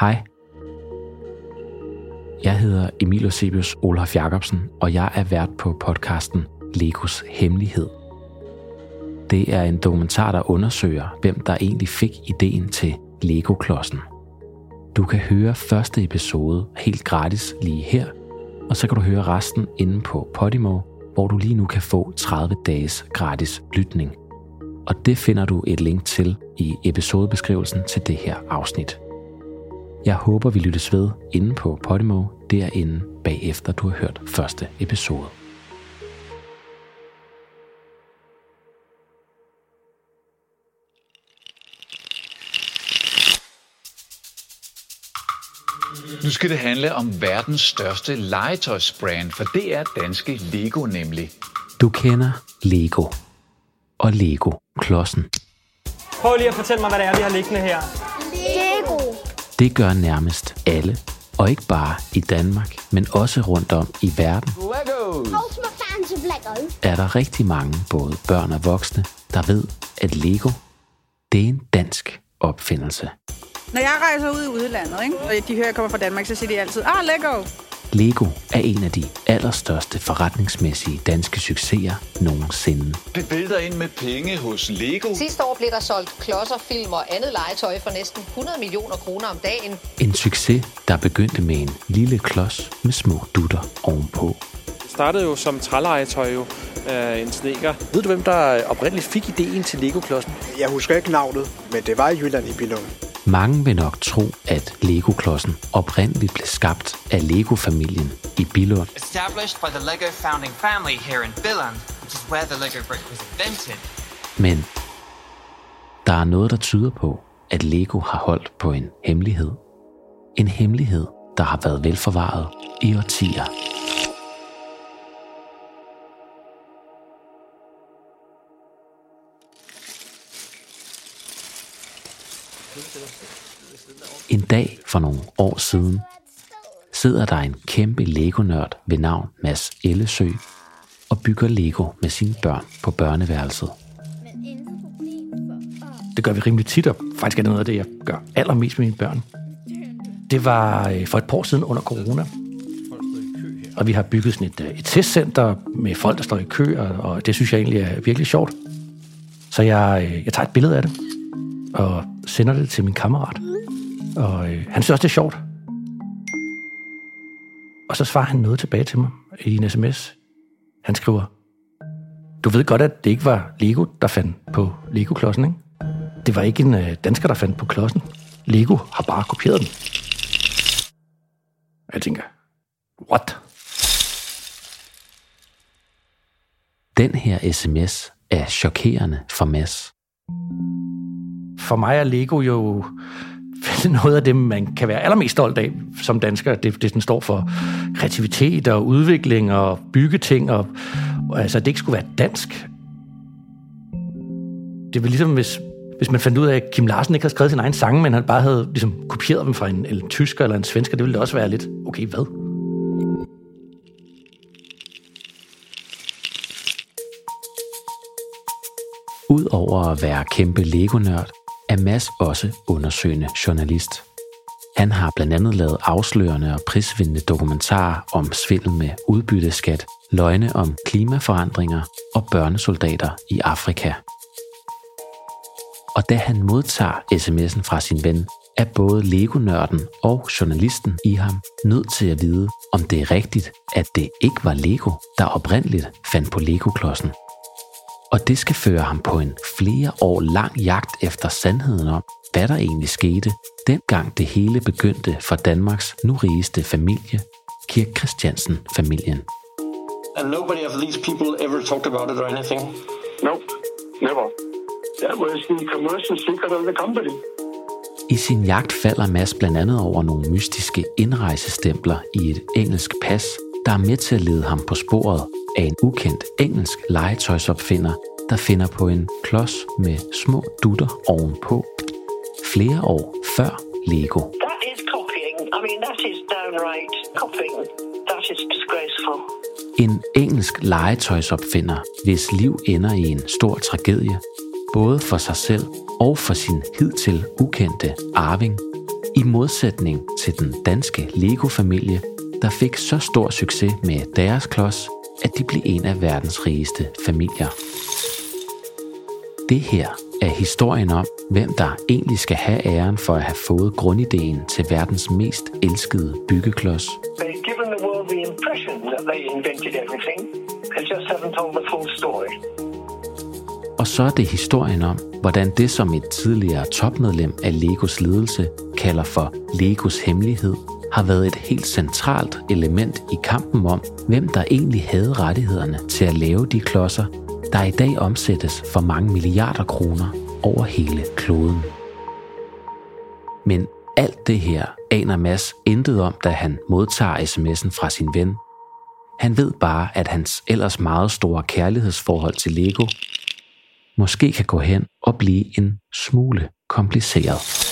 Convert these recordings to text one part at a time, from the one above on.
Hej. Jeg hedder Emil Eusebius Olaf Jacobsen, og jeg er vært på podcasten Legos Hemmelighed. Det er en dokumentar, der undersøger, hvem der egentlig fik ideen til Lego-klodsen. Du kan høre første episode helt gratis lige her, og så kan du høre resten inde på Podimo, hvor du lige nu kan få 30 dages gratis lytning. Og det finder du et link til i episodebeskrivelsen til det her afsnit. Jeg håber, vi lyttes ved inde på Podimo derinde bagefter du har hørt første episode. Nu skal det handle om verdens største legetøjsbrand, for det er danske Lego nemlig. Du kender Lego og Lego-klodsen. Prøv lige at fortælle mig, hvad det er, vi har liggende her. Det gør nærmest alle, og ikke bare i Danmark, men også rundt om i verden, Lego! Hold my fans of Lego. er der rigtig mange, både børn og voksne, der ved, at Lego, det er en dansk opfindelse. Når jeg rejser ud i udlandet, ikke? og de hører, jeg kommer fra Danmark, så siger de altid, ah, Lego. Lego er en af de allerstørste forretningsmæssige danske succeser nogensinde. Det vælter ind med penge hos Lego. Sidste år blev der solgt klodser, film og andet legetøj for næsten 100 millioner kroner om dagen. En succes, der begyndte med en lille klods med små dutter ovenpå. Det startede jo som trælegetøj jo af en sneker. Ved du, hvem der oprindeligt fik ideen til Lego-klodsen? Jeg husker ikke navnet, men det var i Jylland i Billund. Mange vil nok tro, at Lego-klodsen oprindeligt blev skabt af Lego-familien i Billund. Established by the Lego founding family here in Billund, which is where the Lego brick was invented. Men der er noget, der tyder på, at Lego har holdt på en hemmelighed. En hemmelighed, der har været velforvaret i årtier. En dag for nogle år siden sidder der en kæmpe Lego-nørd ved navn Mads Ellesø og bygger Lego med sine børn på børneværelset. Det gør vi rimelig tit, og faktisk er det noget af det, jeg gør allermest med mine børn. Det var øh, for et par år siden under corona. Og vi har bygget sådan et, øh, et testcenter med folk, der står i kø, og, og det synes jeg egentlig er virkelig sjovt. Så jeg, øh, jeg tager et billede af det, og sender det til min kammerat. Og øh, han synes også, det er sjovt. Og så svarer han noget tilbage til mig i en sms. Han skriver, du ved godt, at det ikke var Lego, der fandt på Lego-klodsen, ikke? Det var ikke en øh, dansker, der fandt på klodsen. Lego har bare kopieret den. Jeg tænker, what? Den her sms er chokerende for Mads. For mig er Lego jo noget af det, man kan være allermest stolt af som dansker. Det, det den står for kreativitet og udvikling og bygge ting. Og, og altså, det ikke skulle være dansk. Det var ligesom, hvis, hvis man fandt ud af, at Kim Larsen ikke havde skrevet sin egen sang, men han bare havde ligesom, kopieret dem fra en, en tysker eller en svensker. Det ville det også være lidt, okay, hvad? Udover at være kæmpe Lego-nørd, er Mads også undersøgende journalist. Han har blandt andet lavet afslørende og prisvindende dokumentarer om svindel med udbytteskat, løgne om klimaforandringer og børnesoldater i Afrika. Og da han modtager sms'en fra sin ven, er både Lego-nørden og journalisten i ham nødt til at vide, om det er rigtigt, at det ikke var Lego, der oprindeligt fandt på Lego-klodsen. Og det skal føre ham på en flere år lang jagt efter sandheden om, hvad der egentlig skete, dengang det hele begyndte for Danmarks nu rigeste familie, Kirk Christiansen-familien. And nobody of these people ever talked about it or anything? No, never. That was the commercial secret of the company. I sin jagt falder Mads blandt andet over nogle mystiske indrejsestempler i et engelsk pas, der er med til at lede ham på sporet af en ukendt engelsk legetøjsopfinder, der finder på en klods med små dutter ovenpå. Flere år før Lego. That is copying. I mean, that is downright copying. That is disgraceful. En engelsk legetøjsopfinder, hvis liv ender i en stor tragedie, både for sig selv og for sin hidtil ukendte arving. I modsætning til den danske Lego-familie, der fik så stor succes med deres klods, at de blev en af verdens rigeste familier. Det her er historien om, hvem der egentlig skal have æren for at have fået grundideen til verdens mest elskede byggeklods. They've given the world the impression that they invented everything. They just haven't told the full story. Og så er det historien om, hvordan det som et tidligere topmedlem af Legos ledelse kalder for Legos hemmelighed, har været et helt centralt element i kampen om, hvem der egentlig havde rettighederne til at lave de klodser, der i dag omsættes for mange milliarder kroner over hele kloden. Men alt det her aner Mads intet om, da han modtager sms'en fra sin ven. Han ved bare, at hans ellers meget store kærlighedsforhold til Lego måske kan gå hen og blive en smule kompliceret.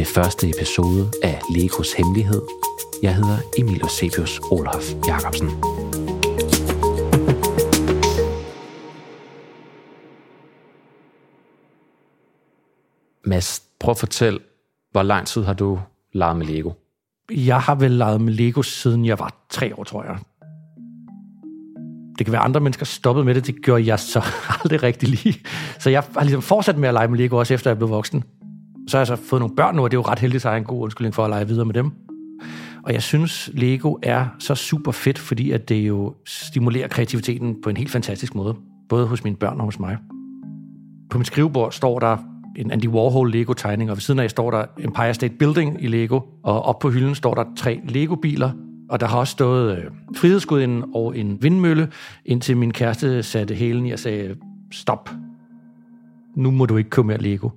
Til første episode af Legos Hemmelighed. Jeg hedder Emil Eusebius Olaf Jacobsen. Mads, prøv at fortælle, hvor lang tid har du leget med Lego? Jeg har vel leget med Lego, siden jeg var tre år, tror jeg. Det kan være, andre mennesker stoppet med det. Det gjorde jeg så aldrig rigtig lige. Så jeg har ligesom fortsat med at lege med Lego, også efter jeg blev voksen. Så har jeg så fået nogle børn nu, og det er jo ret heldigt, at jeg har en god undskyldning for at lege videre med dem. Og jeg synes, Lego er så super fedt, fordi at det jo stimulerer kreativiteten på en helt fantastisk måde. Både hos mine børn og hos mig. På mit skrivebord står der en Andy Warhol Lego-tegning, og ved siden af står der Empire State Building i Lego, og op på hylden står der tre Lego-biler, og der har også stået øh, frihedsgudinden og en vindmølle, indtil min kæreste satte hælen i og sagde, stop, nu må du ikke købe mere Lego.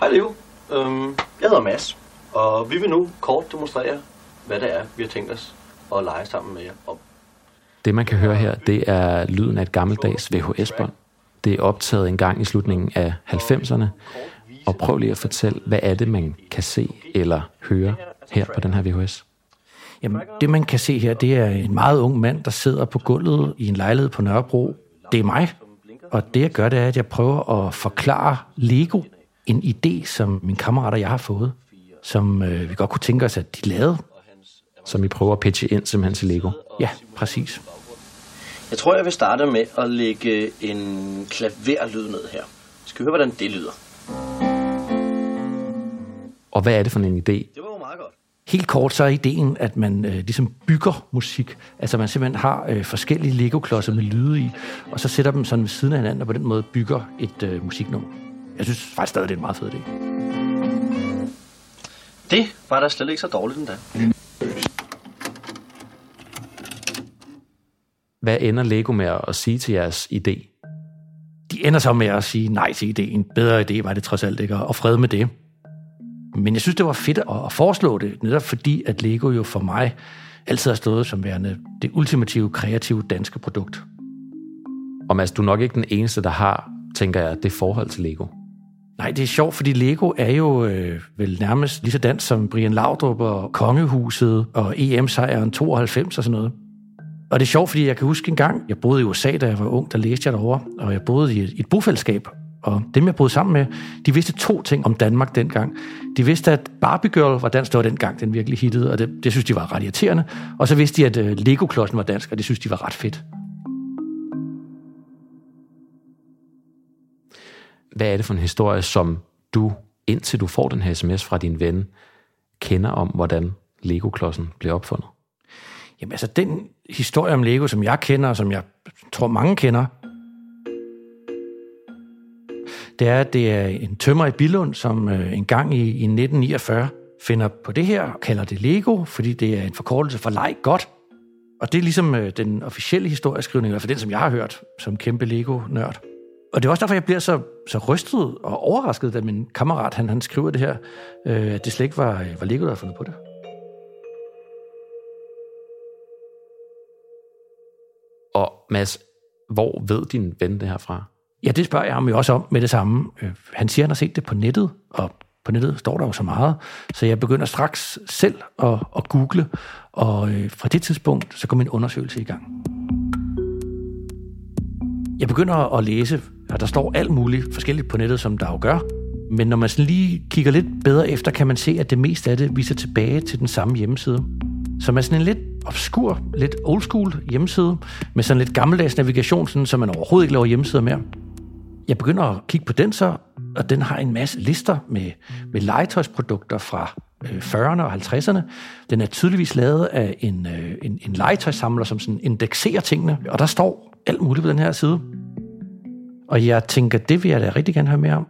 Hej Leo, øhm, jeg hedder Mads, og vi vil nu kort demonstrere, hvad det er, vi har tænkt os at lege sammen med jer om. Det, man kan høre her, det er lyden af et gammeldags VHS-bånd. Det er optaget en gang i slutningen af 90'erne. Og prøv lige at fortælle, hvad er det, man kan se eller høre her på den her VHS? Jamen, det man kan se her, det er en meget ung mand, der sidder på gulvet i en lejlighed på Nørrebro. Det er mig. Og det jeg gør, det er, at jeg prøver at forklare Lego en idé, som min kammerat og jeg har fået, som øh, vi godt kunne tænke os, at de lavede. Som I prøver at pitche ind simpelthen til Lego? Ja, præcis. Jeg tror, jeg vil starte med at lægge en klaverlyd ned her. Skal vi høre, hvordan det lyder? Og hvad er det for en idé? Det var jo meget godt. Helt kort så er ideen, at man øh, ligesom bygger musik. Altså man simpelthen har øh, forskellige Lego-klodser med lyde i, og så sætter dem sådan ved siden af hinanden, og på den måde bygger et øh, musiknummer. Jeg synes faktisk stadig, det er en meget fed idé. Det var da slet ikke så dårligt endda. Hvad ender Lego med at sige til jeres idé? De ender så med at sige nej til ideen. Bedre idé var det trods alt ikke, og fred med det. Men jeg synes, det var fedt at foreslå det, netop fordi, at Lego jo for mig altid har stået som værende det ultimative, kreative danske produkt. Og Mads, du er nok ikke den eneste, der har, tænker jeg, det forhold til Lego. Nej, det er sjovt, fordi Lego er jo øh, vel nærmest lige så dansk som Brian Laudrup og Kongehuset og EM-sejren 92 og sådan noget. Og det er sjovt, fordi jeg kan huske en gang, jeg boede i USA, da jeg var ung, der læste jeg derovre, og jeg boede i et, et bofællesskab, og dem, jeg boede sammen med, de vidste to ting om Danmark dengang. De vidste, at Barbie Girl var dansk, det var dengang, den virkelig hittede, og det, det synes de var ret irriterende. Og så vidste de, at øh, Lego-klodsen var dansk, og det synes de var ret fedt. Hvad er det for en historie, som du, indtil du får den her sms fra din ven, kender om, hvordan Lego-klodsen blev opfundet? Jamen altså, den historie om Lego, som jeg kender, og som jeg tror mange kender, det er, at det er en tømmer i Billund, som øh, en gang i, i 1949 finder på det her og kalder det Lego, fordi det er en forkortelse for leg godt. Og det er ligesom øh, den officielle historieskrivning, eller for den, som jeg har hørt som kæmpe Lego-nørd og det er også derfor, jeg bliver så, så rystet og overrasket, da min kammerat han, han skriver det her, øh, at det slet ikke var, øh, var Lego, der havde fundet på det. Og Mads, hvor ved din ven det her fra? Ja, det spørger jeg ham jo også om med det samme. Øh, han siger, han har set det på nettet, og på nettet står der jo så meget, så jeg begynder straks selv at, at google, og øh, fra det tidspunkt, så går min undersøgelse i gang. Jeg begynder at læse, og der står alt muligt forskelligt på nettet, som der jo gør, men når man sådan lige kigger lidt bedre efter, kan man se, at det meste af det viser tilbage til den samme hjemmeside. Som er sådan en lidt obskur, lidt old school hjemmeside, med sådan lidt gammeldags navigation, sådan, så man overhovedet ikke laver hjemmesider mere. Jeg begynder at kigge på den så, og den har en masse lister med, med legetøjsprodukter fra øh, 40'erne og 50'erne. Den er tydeligvis lavet af en, øh, en, en legetøjssamler, som sådan indekserer tingene, og der står alt muligt på den her side. Og jeg tænker, det vil jeg da rigtig gerne høre mere om.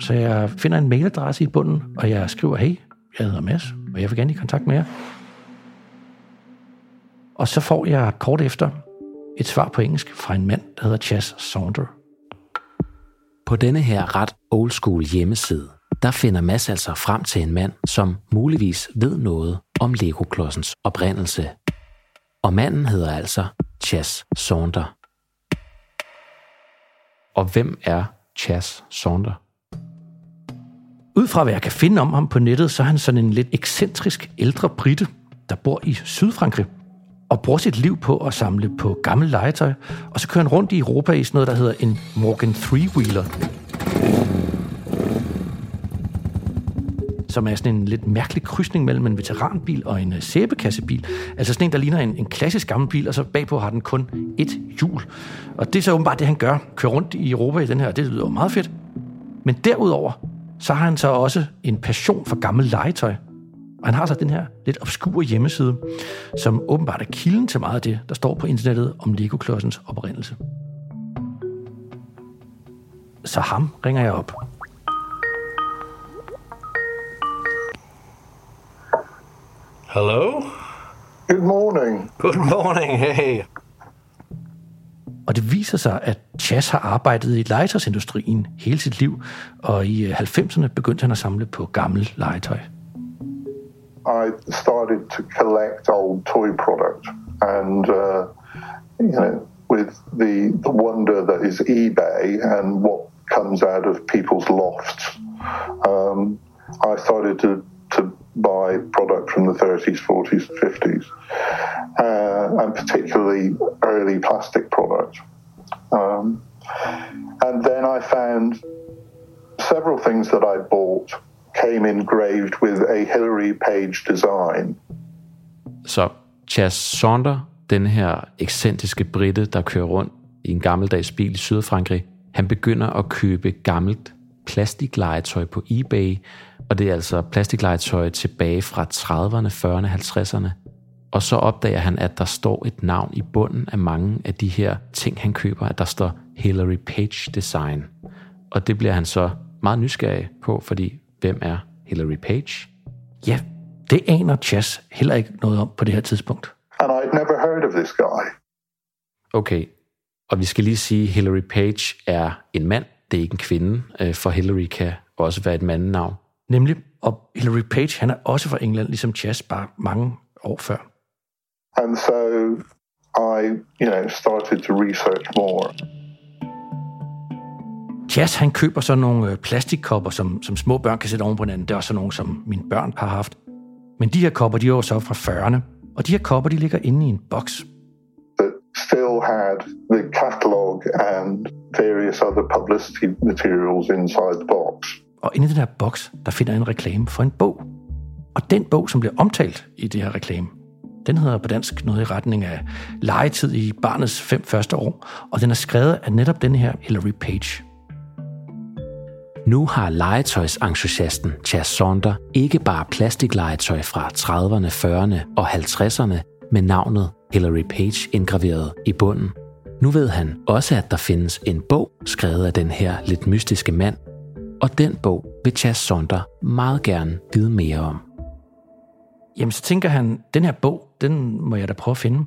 Så jeg finder en mailadresse i bunden, og jeg skriver, hey, jeg hedder Mads, og jeg vil gerne i kontakt med jer. Og så får jeg kort efter et svar på engelsk fra en mand, der hedder Chas Saunder. På denne her ret old school hjemmeside, der finder Mads altså frem til en mand, som muligvis ved noget om Lego-klodsens oprindelse. Og manden hedder altså Chas Saunder. Og hvem er Chas Saunder? Ud fra hvad jeg kan finde om ham på nettet, så er han sådan en lidt ekscentrisk ældre brite, der bor i Sydfrankrig og bruger sit liv på at samle på gammel legetøj, og så kører han rundt i Europa i sådan noget, der hedder en Morgan Three-wheeler. Som er sådan en lidt mærkelig krydsning mellem en veteranbil og en øh, sæbekassebil. Altså sådan en, der ligner en, en klassisk gammel bil, og så bagpå har den kun et hjul. Og det er så åbenbart det, han gør. Kører rundt i Europa i den her, det lyder jo meget fedt. Men derudover, så har han så også en passion for gammel legetøj. Og han har så den her lidt obskure hjemmeside, som åbenbart er kilden til meget af det, der står på internettet om Lego-klodsens oprindelse. Så ham ringer jeg op. Hello? Good morning. Good morning, hey. Og det viser sig, at Chas har arbejdet i legetøjsindustrien hele sit liv, og i øh, 90'erne begyndte han at samle på gammel legetøj. I started to collect old toy products, and uh, you know, with the, the wonder that is eBay and what comes out of people's lofts, um, I started to to buy product from the 30s, 40s, 50s, uh, and particularly early plastic products. Um, and then I found several things that I bought came engraved with a Hillary Page design. Så Chas Saunders, den her ekscentriske britte, der kører rundt i en gammeldags bil i Sydfrankrig, han begynder at købe gammelt plastiklegetøj på eBay, og det er altså plastiklegetøj tilbage fra 30'erne, 40'erne, 50'erne. Og så opdager han, at der står et navn i bunden af mange af de her ting, han køber, at der står Hillary Page Design. Og det bliver han så meget nysgerrig på, fordi hvem er Hillary Page? Ja, det aner Chas heller ikke noget om på det her tidspunkt. And I'd never heard of this guy. Okay, og vi skal lige sige, at Hillary Page er en mand, det er ikke en kvinde, øh, for Hillary kan også være et mandenavn. Nemlig, og Hillary Page, han er også fra England, ligesom Chas, bare mange år før. And so I, you know, started to research more. Chas, han køber så nogle øh, plastikkopper, som, som små børn kan sætte oven på hinanden. Det er også sådan nogle, som mine børn har haft. Men de her kopper, de er jo så fra 40'erne. Og de her kopper, de ligger inde i en boks. that still had the catalogue and various other publicity materials inside the box. Og inde i den her boks, der finder jeg en reklame for en bog. Og den bog, som bliver omtalt i det her reklame, den hedder på dansk noget i retning af legetid i barnets fem første år, og den er skrevet af netop den her Hillary Page. Nu har legetøjsentusiasten Chas Sonder ikke bare plastiklegetøj fra 30'erne, 40'erne og 50'erne med navnet Hillary Page indgraveret i bunden. Nu ved han også, at der findes en bog skrevet af den her lidt mystiske mand, og den bog vil Chas Sonder meget gerne vide mere om. Jamen, så tænker han, den her bog, den må jeg da prøve at finde.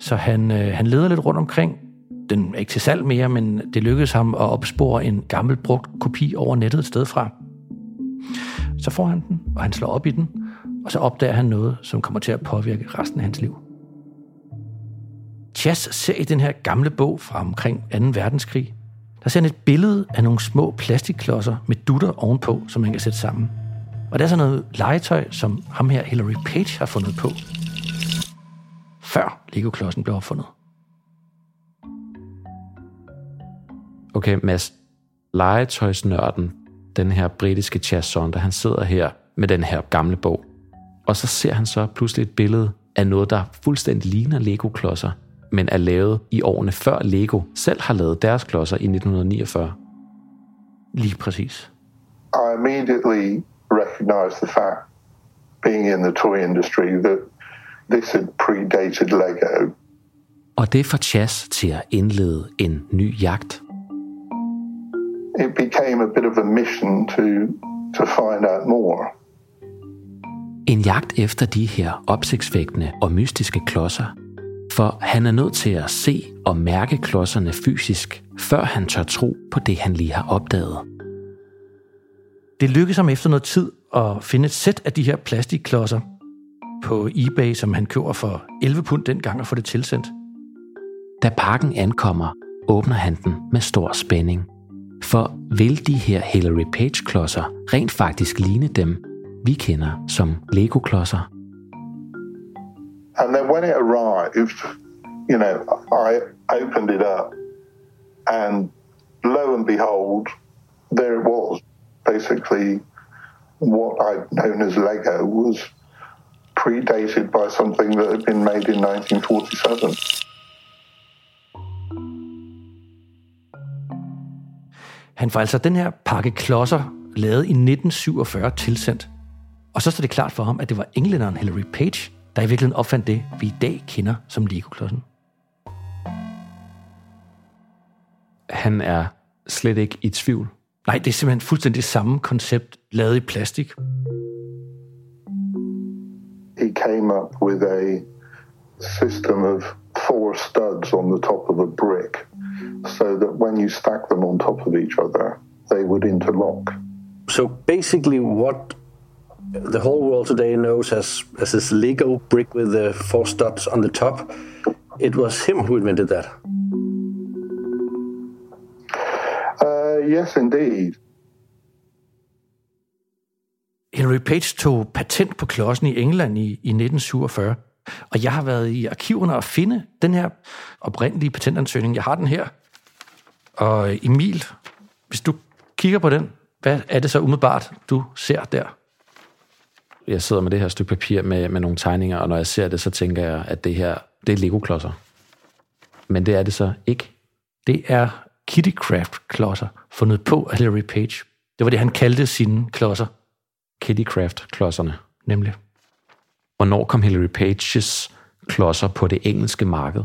Så han, øh, han leder lidt rundt omkring. Den er ikke til salg mere, men det lykkedes ham at opspore en gammel brugt kopi over nettet et sted fra. Så får han den, og han slår op i den, og så opdager han noget, som kommer til at påvirke resten af hans liv. Chas ser i den her gamle bog fra omkring 2. verdenskrig, der ser han et billede af nogle små plastikklodser med dutter ovenpå, som man kan sætte sammen. Og det er sådan noget legetøj, som ham her Hillary Page har fundet på, før Lego-klodsen blev opfundet. Okay, Mads, legetøjsnørden, den her britiske Chas Sonder, han sidder her med den her gamle bog. Og så ser han så pludselig et billede af noget, der fuldstændig ligner Lego-klodser, men er lavet i årene før Lego selv har lavet deres klodser i 1949. Lige præcis. I immediately recognized the fact, being in the toy industry, that this had predated Lego. Og det får Chas til at indlede en ny jagt. It became a bit of a mission to, to find out more. En jagt efter de her opsigtsvægtende og mystiske klodser, for han er nødt til at se og mærke klodserne fysisk, før han tør tro på det, han lige har opdaget. Det lykkedes ham efter noget tid at finde et sæt af de her plastikklodser på eBay, som han køber for 11 pund dengang og får det tilsendt. Da pakken ankommer, åbner han den med stor spænding. For vil de her Hillary Page-klodser rent faktisk ligne dem, vi kender som Lego-klodser? And then when it arrived, you know, I opened it up, and lo and behold, there it was. Basically, what I'd known as Lego was predated by something that had been made in 1947. Han får altså den her pakke klodser lavet i 1947 tilsendt. Og så står det klart for ham, at det var englænderen Hillary Page, der i virkeligheden opfandt det, vi i dag kender som Lego-klodsen. Han er slet ikke i tvivl. Nej, det er simpelthen fuldstændig samme koncept, lavet i plastik. He came up with a system of four studs on the top of a brick so that when you stack them on top of each other, they would interlock. So basically, what the whole world today knows as, as this Lego brick with the four studs on the top, it was him who invented that. Uh, yes, indeed. Henry Page tog patent på klodsen i England i, i 1947, og jeg har været i arkiverne og finde den her oprindelige patentansøgning. Jeg har den her. Og Emil, hvis du kigger på den, hvad er det så umiddelbart, du ser der? Jeg sidder med det her stykke papir med, med nogle tegninger, og når jeg ser det, så tænker jeg, at det her, det er Lego-klodser. Men det er det så ikke. Det er Kittycraft-klodser, fundet på af Hillary Page. Det var det, han kaldte sine klodser. Kittycraft-klodserne. Nemlig. Hvornår kom Hillary Pages klodser på det engelske marked?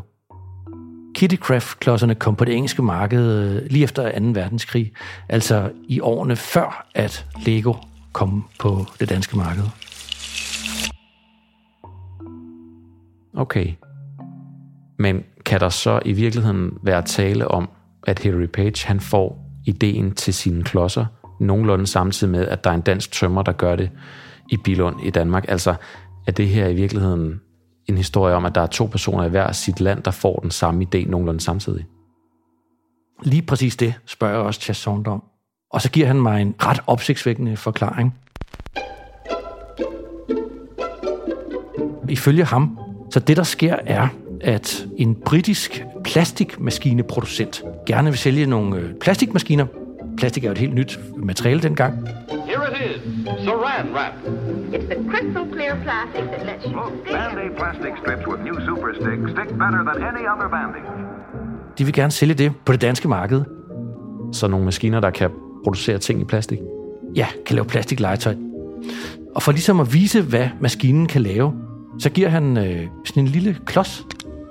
Kittycraft-klodserne kom på det engelske marked øh, lige efter 2. verdenskrig, altså i årene før, at Lego kom på det danske marked. Okay. Men kan der så i virkeligheden være tale om, at Harry Page han får ideen til sine klodser nogenlunde samtidig med, at der er en dansk tømmer, der gør det i Bilund i Danmark? Altså, er det her i virkeligheden en historie om, at der er to personer i hver sit land, der får den samme idé nogenlunde samtidig? Lige præcis det spørger jeg også Chas om. Og så giver han mig en ret opsigtsvækkende forklaring. Ifølge ham, så det der sker er, at en britisk plastikmaskineproducent gerne vil sælge nogle øh, plastikmaskiner. Plastik er jo et helt nyt materiale dengang. Here it is, Saran Wrap. It's the crystal clear plastic that lets you stick. Band-Aid plastic strips with new Super Stick stick better than any other Band-Aid. De vil gerne sælge det på det danske marked. Så nogle maskiner, der kan producere ting i plastik? Ja, kan lave plastiklegetøj. Og for ligesom at vise, hvad maskinen kan lave, så giver han øh, sådan en lille klods,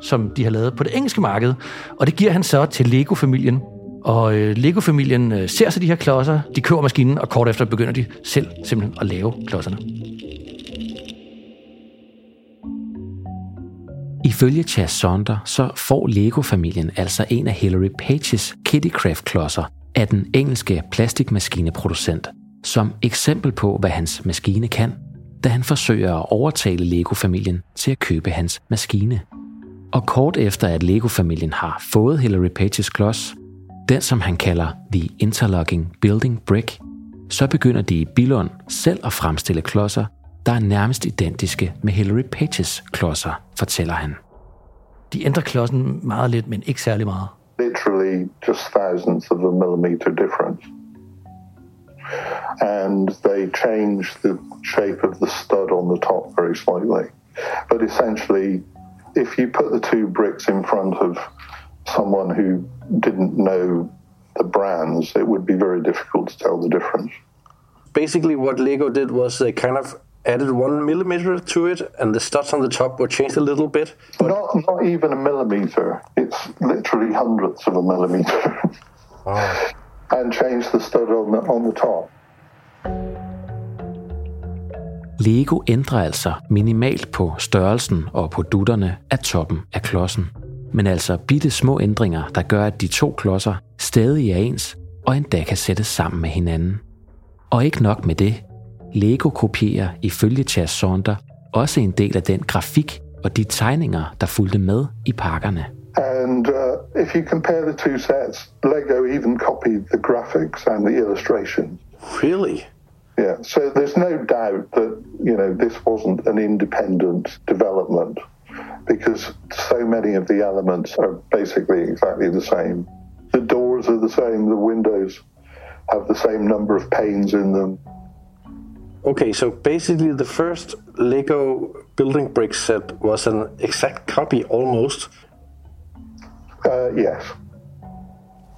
som de har lavet på det engelske marked, og det giver han så til Lego-familien. Og øh, Lego-familien øh, ser så de her klodser, de køber maskinen, og kort efter begynder de selv simpelthen at lave klodserne. Ifølge Chas Sonder, så får Lego-familien altså en af Hillary Pages Kittycraft-klodser af den engelske plastikmaskineproducent, som eksempel på, hvad hans maskine kan, da han forsøger at overtale Lego-familien til at købe hans maskine. Og kort efter at Lego-familien har fået Hillary Pages klods, den som han kalder The Interlocking Building Brick, så begynder de i Billund selv at fremstille klodser, der er nærmest identiske med Hillary Pages klodser, fortæller han. De ændrer klodsen meget lidt, men ikke særlig meget. literally just thousands of a millimeter difference. And they change the shape of the stud on the top very slightly. But essentially, if you put the two bricks in front of someone who didn't know the brands, it would be very difficult to tell the difference. Basically, what Lego did was they kind of added one millimeter to it, and the studs on the top were changed a little bit. Not, not even a millimeter. It's literally hundredths of a millimeter. And change the stud on the, on the top. Lego ændrer altså minimalt på størrelsen og på dutterne af toppen af klodsen. Men altså bitte små ændringer, der gør, at de to klodser stadig er ens og endda kan sættes sammen med hinanden. Og ikke nok med det. Lego kopierer ifølge Chas Sonder også en del af den grafik og de tegninger, der fulgte med i pakkerne. And uh, if you compare the two sets, Lego even copied the graphics and the illustrations. Really? Yeah. So there's no doubt that you know this wasn't an independent development because so many of the elements are basically exactly the same. The doors are the same. The windows have the same number of panes in them. Okay, so basically, the first Lego building brick set was an exact copy almost. Uh, yes.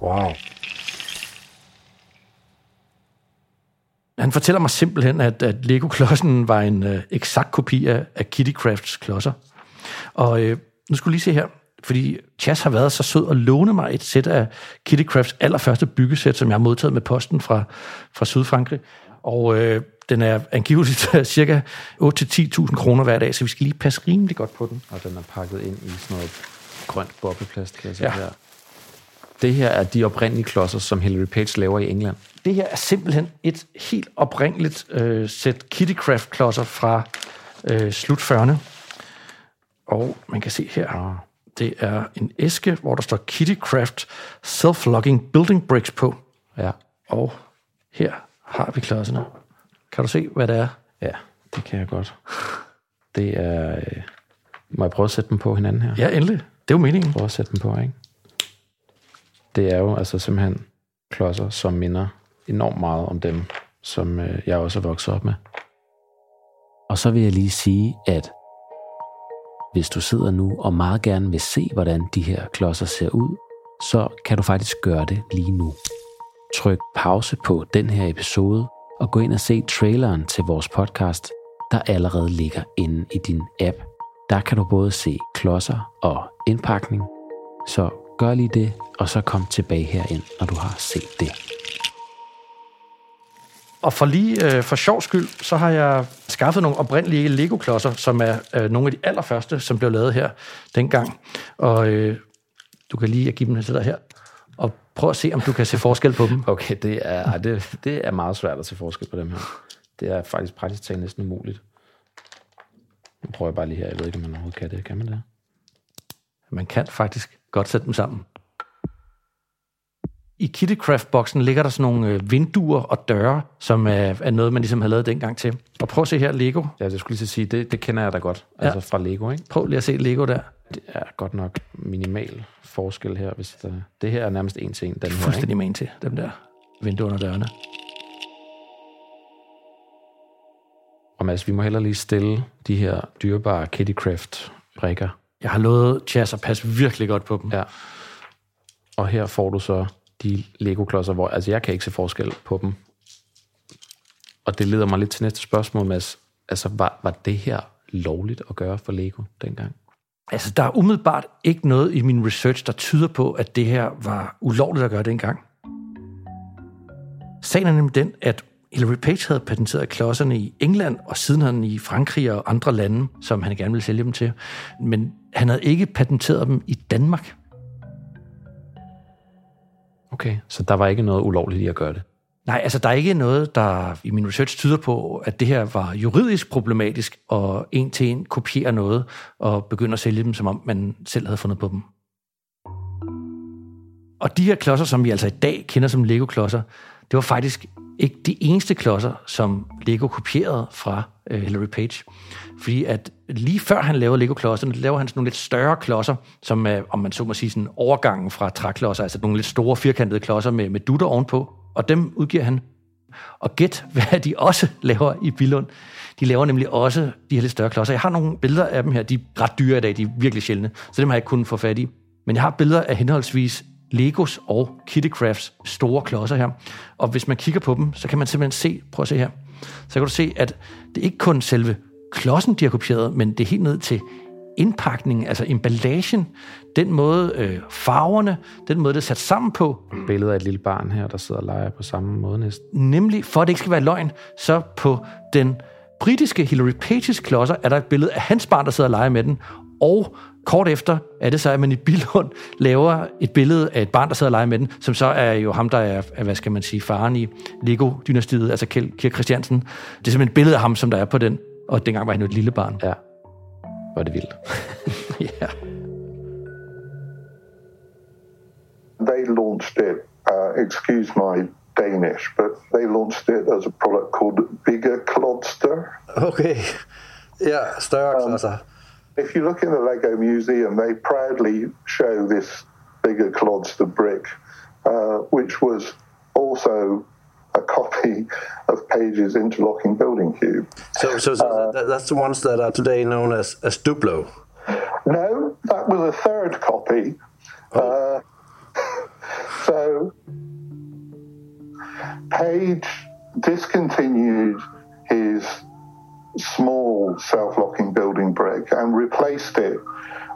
Wow. Han fortæller mig simpelthen, at, at Lego-klodsen var en øh, eksakt kopi af, af Kitty Crafts klodser. Og øh, nu skulle lige se her, fordi Chas har været så sød at låne mig et sæt af Kitty Crafts allerførste byggesæt, som jeg har modtaget med posten fra, fra Sydfrankrig. Og øh, den er angiveligt cirka 8-10.000 kroner hver dag, så vi skal lige passe rimelig godt på den. Og den er pakket ind i sådan noget grønt bobleplast, kan jeg se Ja. her. Det her er de oprindelige klodser, som Hillary Page laver i England. Det her er simpelthen et helt oprindeligt øh, sæt Kittycraft-klodser fra øh, slut 40'erne. Og man kan se her, det er en æske, hvor der står Kittycraft Self-Logging Building Bricks på. Ja. Og her har vi klodserne. Kan du se, hvad det er? Ja, det kan jeg godt. Det er... Øh, må jeg prøve at sætte dem på hinanden her? Ja, endelig. Det er jo meningen. Prøve at sætte dem på, ikke? Det er jo altså simpelthen klodser, som minder enormt meget om dem, som øh, jeg også er vokset op med. Og så vil jeg lige sige, at hvis du sidder nu og meget gerne vil se, hvordan de her klodser ser ud, så kan du faktisk gøre det lige nu. Tryk pause på den her episode og gå ind og se traileren til vores podcast, der allerede ligger inde i din app. Der kan du både se klodser og indpakning, så gør lige det, og så kom tilbage herind, når du har set det. Og for lige øh, for sjov skyld, så har jeg skaffet nogle oprindelige Lego-klodser, som er øh, nogle af de allerførste, som blev lavet her dengang. Og øh, du kan lige give dem til dig her, og prøv at se, om du kan se forskel på dem. Okay, det er, det, det er meget svært at se forskel på dem her. Det er faktisk praktisk talt næsten umuligt. Nu prøver jeg bare lige her. Jeg ved ikke, om man overhovedet kan det. Kan man det? Man kan faktisk godt sætte dem sammen. I Kittycraft-boksen ligger der sådan nogle øh, vinduer og døre, som er, er noget, man ligesom har lavet dengang til. Og prøv at se her, Lego. Ja, det skulle lige så sige, det, det kender jeg da godt. Ja. Altså fra Lego, ikke? Prøv lige at se Lego der. Det er godt nok minimal forskel her. Hvis det, det her er nærmest en til en. Den her, Fuldstændig ikke? man til, dem der vinduer og dørene. Og Mads, vi må heller lige stille de her dyrebare Kittycraft-brikker. Jeg har lovet Chas at passe virkelig godt på dem. Ja. Og her får du så de Lego-klodser, hvor altså jeg kan ikke se forskel på dem. Og det leder mig lidt til næste spørgsmål, Mads. Altså, var, var det her lovligt at gøre for Lego dengang? Altså, der er umiddelbart ikke noget i min research, der tyder på, at det her var ulovligt at gøre dengang. Sagen er nemlig den, at Hillary Page havde patenteret klodserne i England, og siden han i Frankrig og andre lande, som han gerne ville sælge dem til. Men han havde ikke patenteret dem i Danmark. Okay, så der var ikke noget ulovligt i at gøre det? Nej, altså der er ikke noget, der i min research tyder på, at det her var juridisk problematisk, og en til en kopiere noget, og begynde at sælge dem, som om man selv havde fundet på dem. Og de her klodser, som vi altså i dag kender som Lego-klodser, det var faktisk ikke de eneste klodser, som Lego kopierede fra øh, Hillary Page. Fordi at lige før han lavede Lego-klodserne, laver han sådan nogle lidt større klodser, som er, om man så må sige, sådan overgangen fra træklodser, altså nogle lidt store firkantede klodser med, med dutter ovenpå. Og dem udgiver han. Og gæt, hvad de også laver i Billund. De laver nemlig også de her lidt større klodser. Jeg har nogle billeder af dem her. De er ret dyre i dag. De er virkelig sjældne. Så dem har jeg ikke kunnet få fat i. Men jeg har billeder af henholdsvis Legos og Kitty Crafts store klodser her. Og hvis man kigger på dem, så kan man simpelthen se, prøv at se her, så kan du se, at det er ikke kun selve klodsen, de har kopieret, men det er helt ned til indpakningen, altså emballagen, den måde øh, farverne, den måde, det er sat sammen på. Billedet af et lille barn her, der sidder og leger på samme måde næsten. Nemlig, for at det ikke skal være løgn, så på den britiske Hillary Pages klodser er der et billede af hans barn, der sidder og leger med den, og kort efter er det så, at man i Billund laver et billede af et barn, der sidder og leger med den, som så er jo ham, der er, hvad skal man sige, faren i Lego-dynastiet, altså Kjell Kirk Christiansen. Det er simpelthen et billede af ham, som der er på den, og dengang var han jo et lille barn. Ja, hvor er det vildt. ja. They launched it, uh, excuse my Danish, but they launched it as a product called Bigger Clodster. Okay. Yeah, større klodser. Um, if you look in the Lego Museum, they proudly show this bigger Clodster brick, uh, which was also a copy of Page's interlocking building cube. So, so, so uh, that's the ones that are today known as, as Duplo? No, that was a third copy. Oh. Uh, so, Page discontinued his small self-locking building brick and replaced it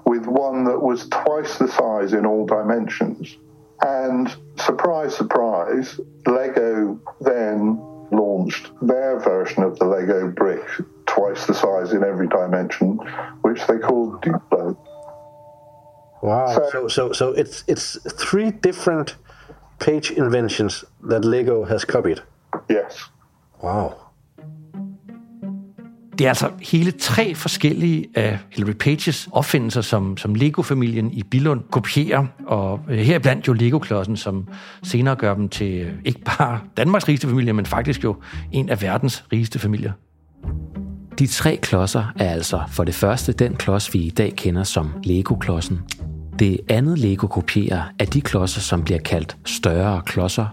with one that was twice the size in all dimensions. And surprise, surprise, Lego then launched their version of the Lego brick, twice the size in every dimension, which they called Duplo. Wow! So, so, so, so it's it's three different page inventions that Lego has copied. Yes. Wow. Det er altså hele tre forskellige øh, af Hillary Pages opfindelser, som, som Lego-familien i Billund kopierer, og øh, heriblandt jo Lego-klodsen, som senere gør dem til øh, ikke bare Danmarks rigeste familie, men faktisk jo en af verdens rigeste familier. De tre klodser er altså for det første den klods, vi i dag kender som Lego-klodsen. Det andet Lego kopierer er de klodser, som bliver kaldt større klodser,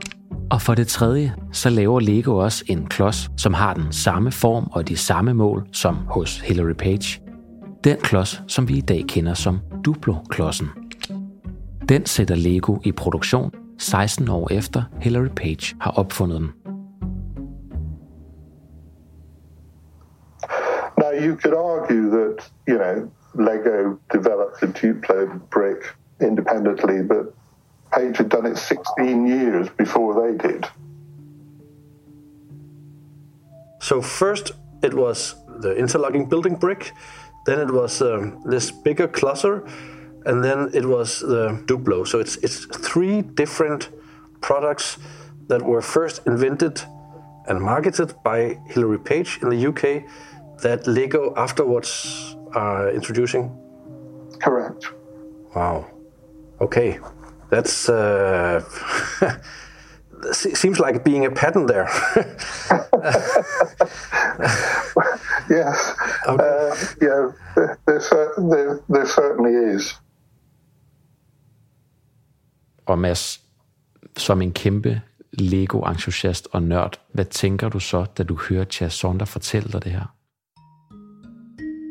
og for det tredje, så laver Lego også en klods, som har den samme form og de samme mål som hos Hillary Page. Den klods, som vi i dag kender som Duplo-klodsen. Den sætter Lego i produktion 16 år efter Hillary Page har opfundet den. Now you could argue that, you know, Lego developed the Duplo brick independently, but Page had done it 16 years before they did. So first it was the interlocking building brick, then it was um, this bigger cluster, and then it was the Duplo. So it's it's three different products that were first invented and marketed by Hilary Page in the UK that Lego afterwards are introducing. Correct. Wow. Okay. That's uh, seems like being a pattern there. yes, okay. uh, yeah, there, there, there certainly is. Og Mads, som en kæmpe Lego-entusiast og nørd, hvad tænker du så, da du hører Chas Sonder fortælle dig det her?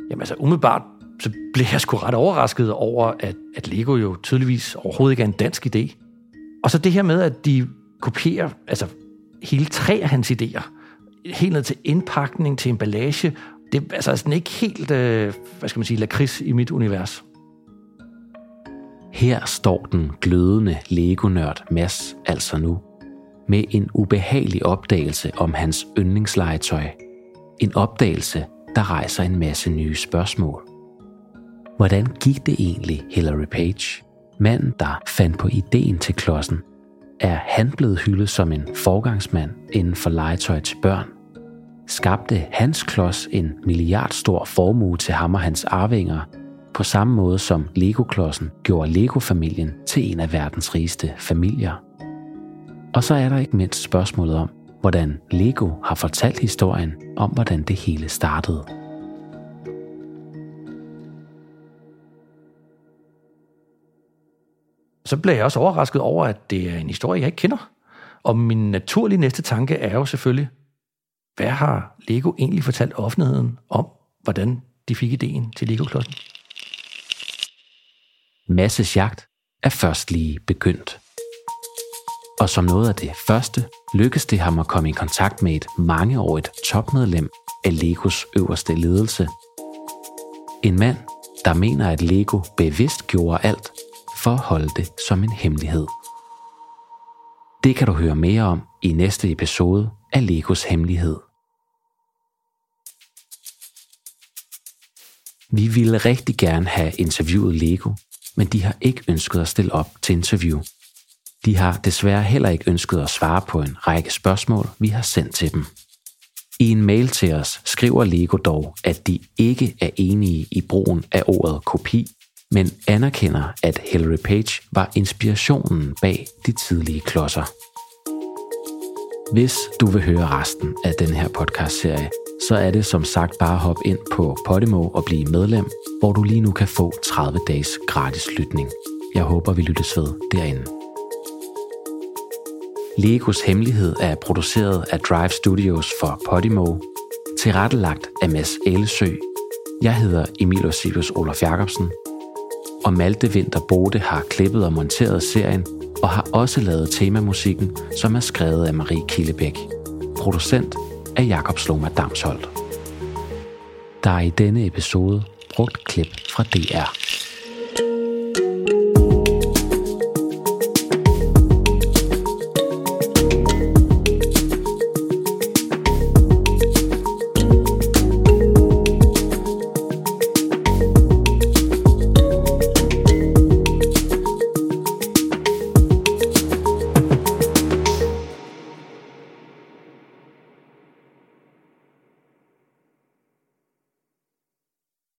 Jamen altså, umiddelbart så blev jeg sgu ret overrasket over, at, at Lego jo tydeligvis overhovedet ikke er en dansk idé. Og så det her med, at de kopierer altså hele tre af hans idéer. Helt ned til indpakning, til emballage. Det er altså sådan ikke helt, øh, hvad skal man sige, lakrids i mit univers. Her står den glødende Lego-nørd Mads altså nu, med en ubehagelig opdagelse om hans yndlingslegetøj. En opdagelse, der rejser en masse nye spørgsmål. Hvordan gik det egentlig Hillary Page, manden der fandt på ideen til klodsen? Er han blevet hyldet som en forgangsmand inden for legetøj til børn? Skabte hans klods en milliardstor formue til ham og hans arvinger, på samme måde som Lego-klodsen gjorde Lego-familien til en af verdens rigeste familier? Og så er der ikke mindst spørgsmålet om, hvordan Lego har fortalt historien om, hvordan det hele startede. Så bliver jeg også overrasket over, at det er en historie, jeg ikke kender. Og min naturlige næste tanke er jo selvfølgelig, hvad har Lego egentlig fortalt offentligheden om, hvordan de fik ideen til Lego-klodsen? Masses jagt er først lige begyndt. Og som noget af det første, lykkedes det ham at komme i kontakt med et mangeårigt topmedlem af Legos øverste ledelse. En mand, der mener, at Lego bevidst gjorde alt for at holde det som en hemmelighed. Det kan du høre mere om i næste episode af Legos Hemmelighed. Vi ville rigtig gerne have interviewet Lego, men de har ikke ønsket at stille op til interview. De har desværre heller ikke ønsket at svare på en række spørgsmål, vi har sendt til dem. I en mail til os skriver Lego dog, at de ikke er enige i brugen af ordet kopi, men anerkender, at Hillary Page var inspirationen bag de tidlige klodser. Hvis du vil høre resten af den her podcast-serie, så er det som sagt bare at hoppe ind på Podimo og blive medlem, hvor du lige nu kan få 30 dages gratis lytning. Jeg håber, vi lyttes ved derinde. Legos Hemmelighed er produceret af Drive Studios for Podimo, tilrettelagt af Mads Ælesø. Jeg hedder Emil Osiris Olof Jacobsen, og Malte Vinter Bode har klippet og monteret serien og har også lavet temamusikken, som er skrevet af Marie Killebæk. Producent af Jakob Sloma Damsholdt. Der er i denne episode brugt klip fra DR.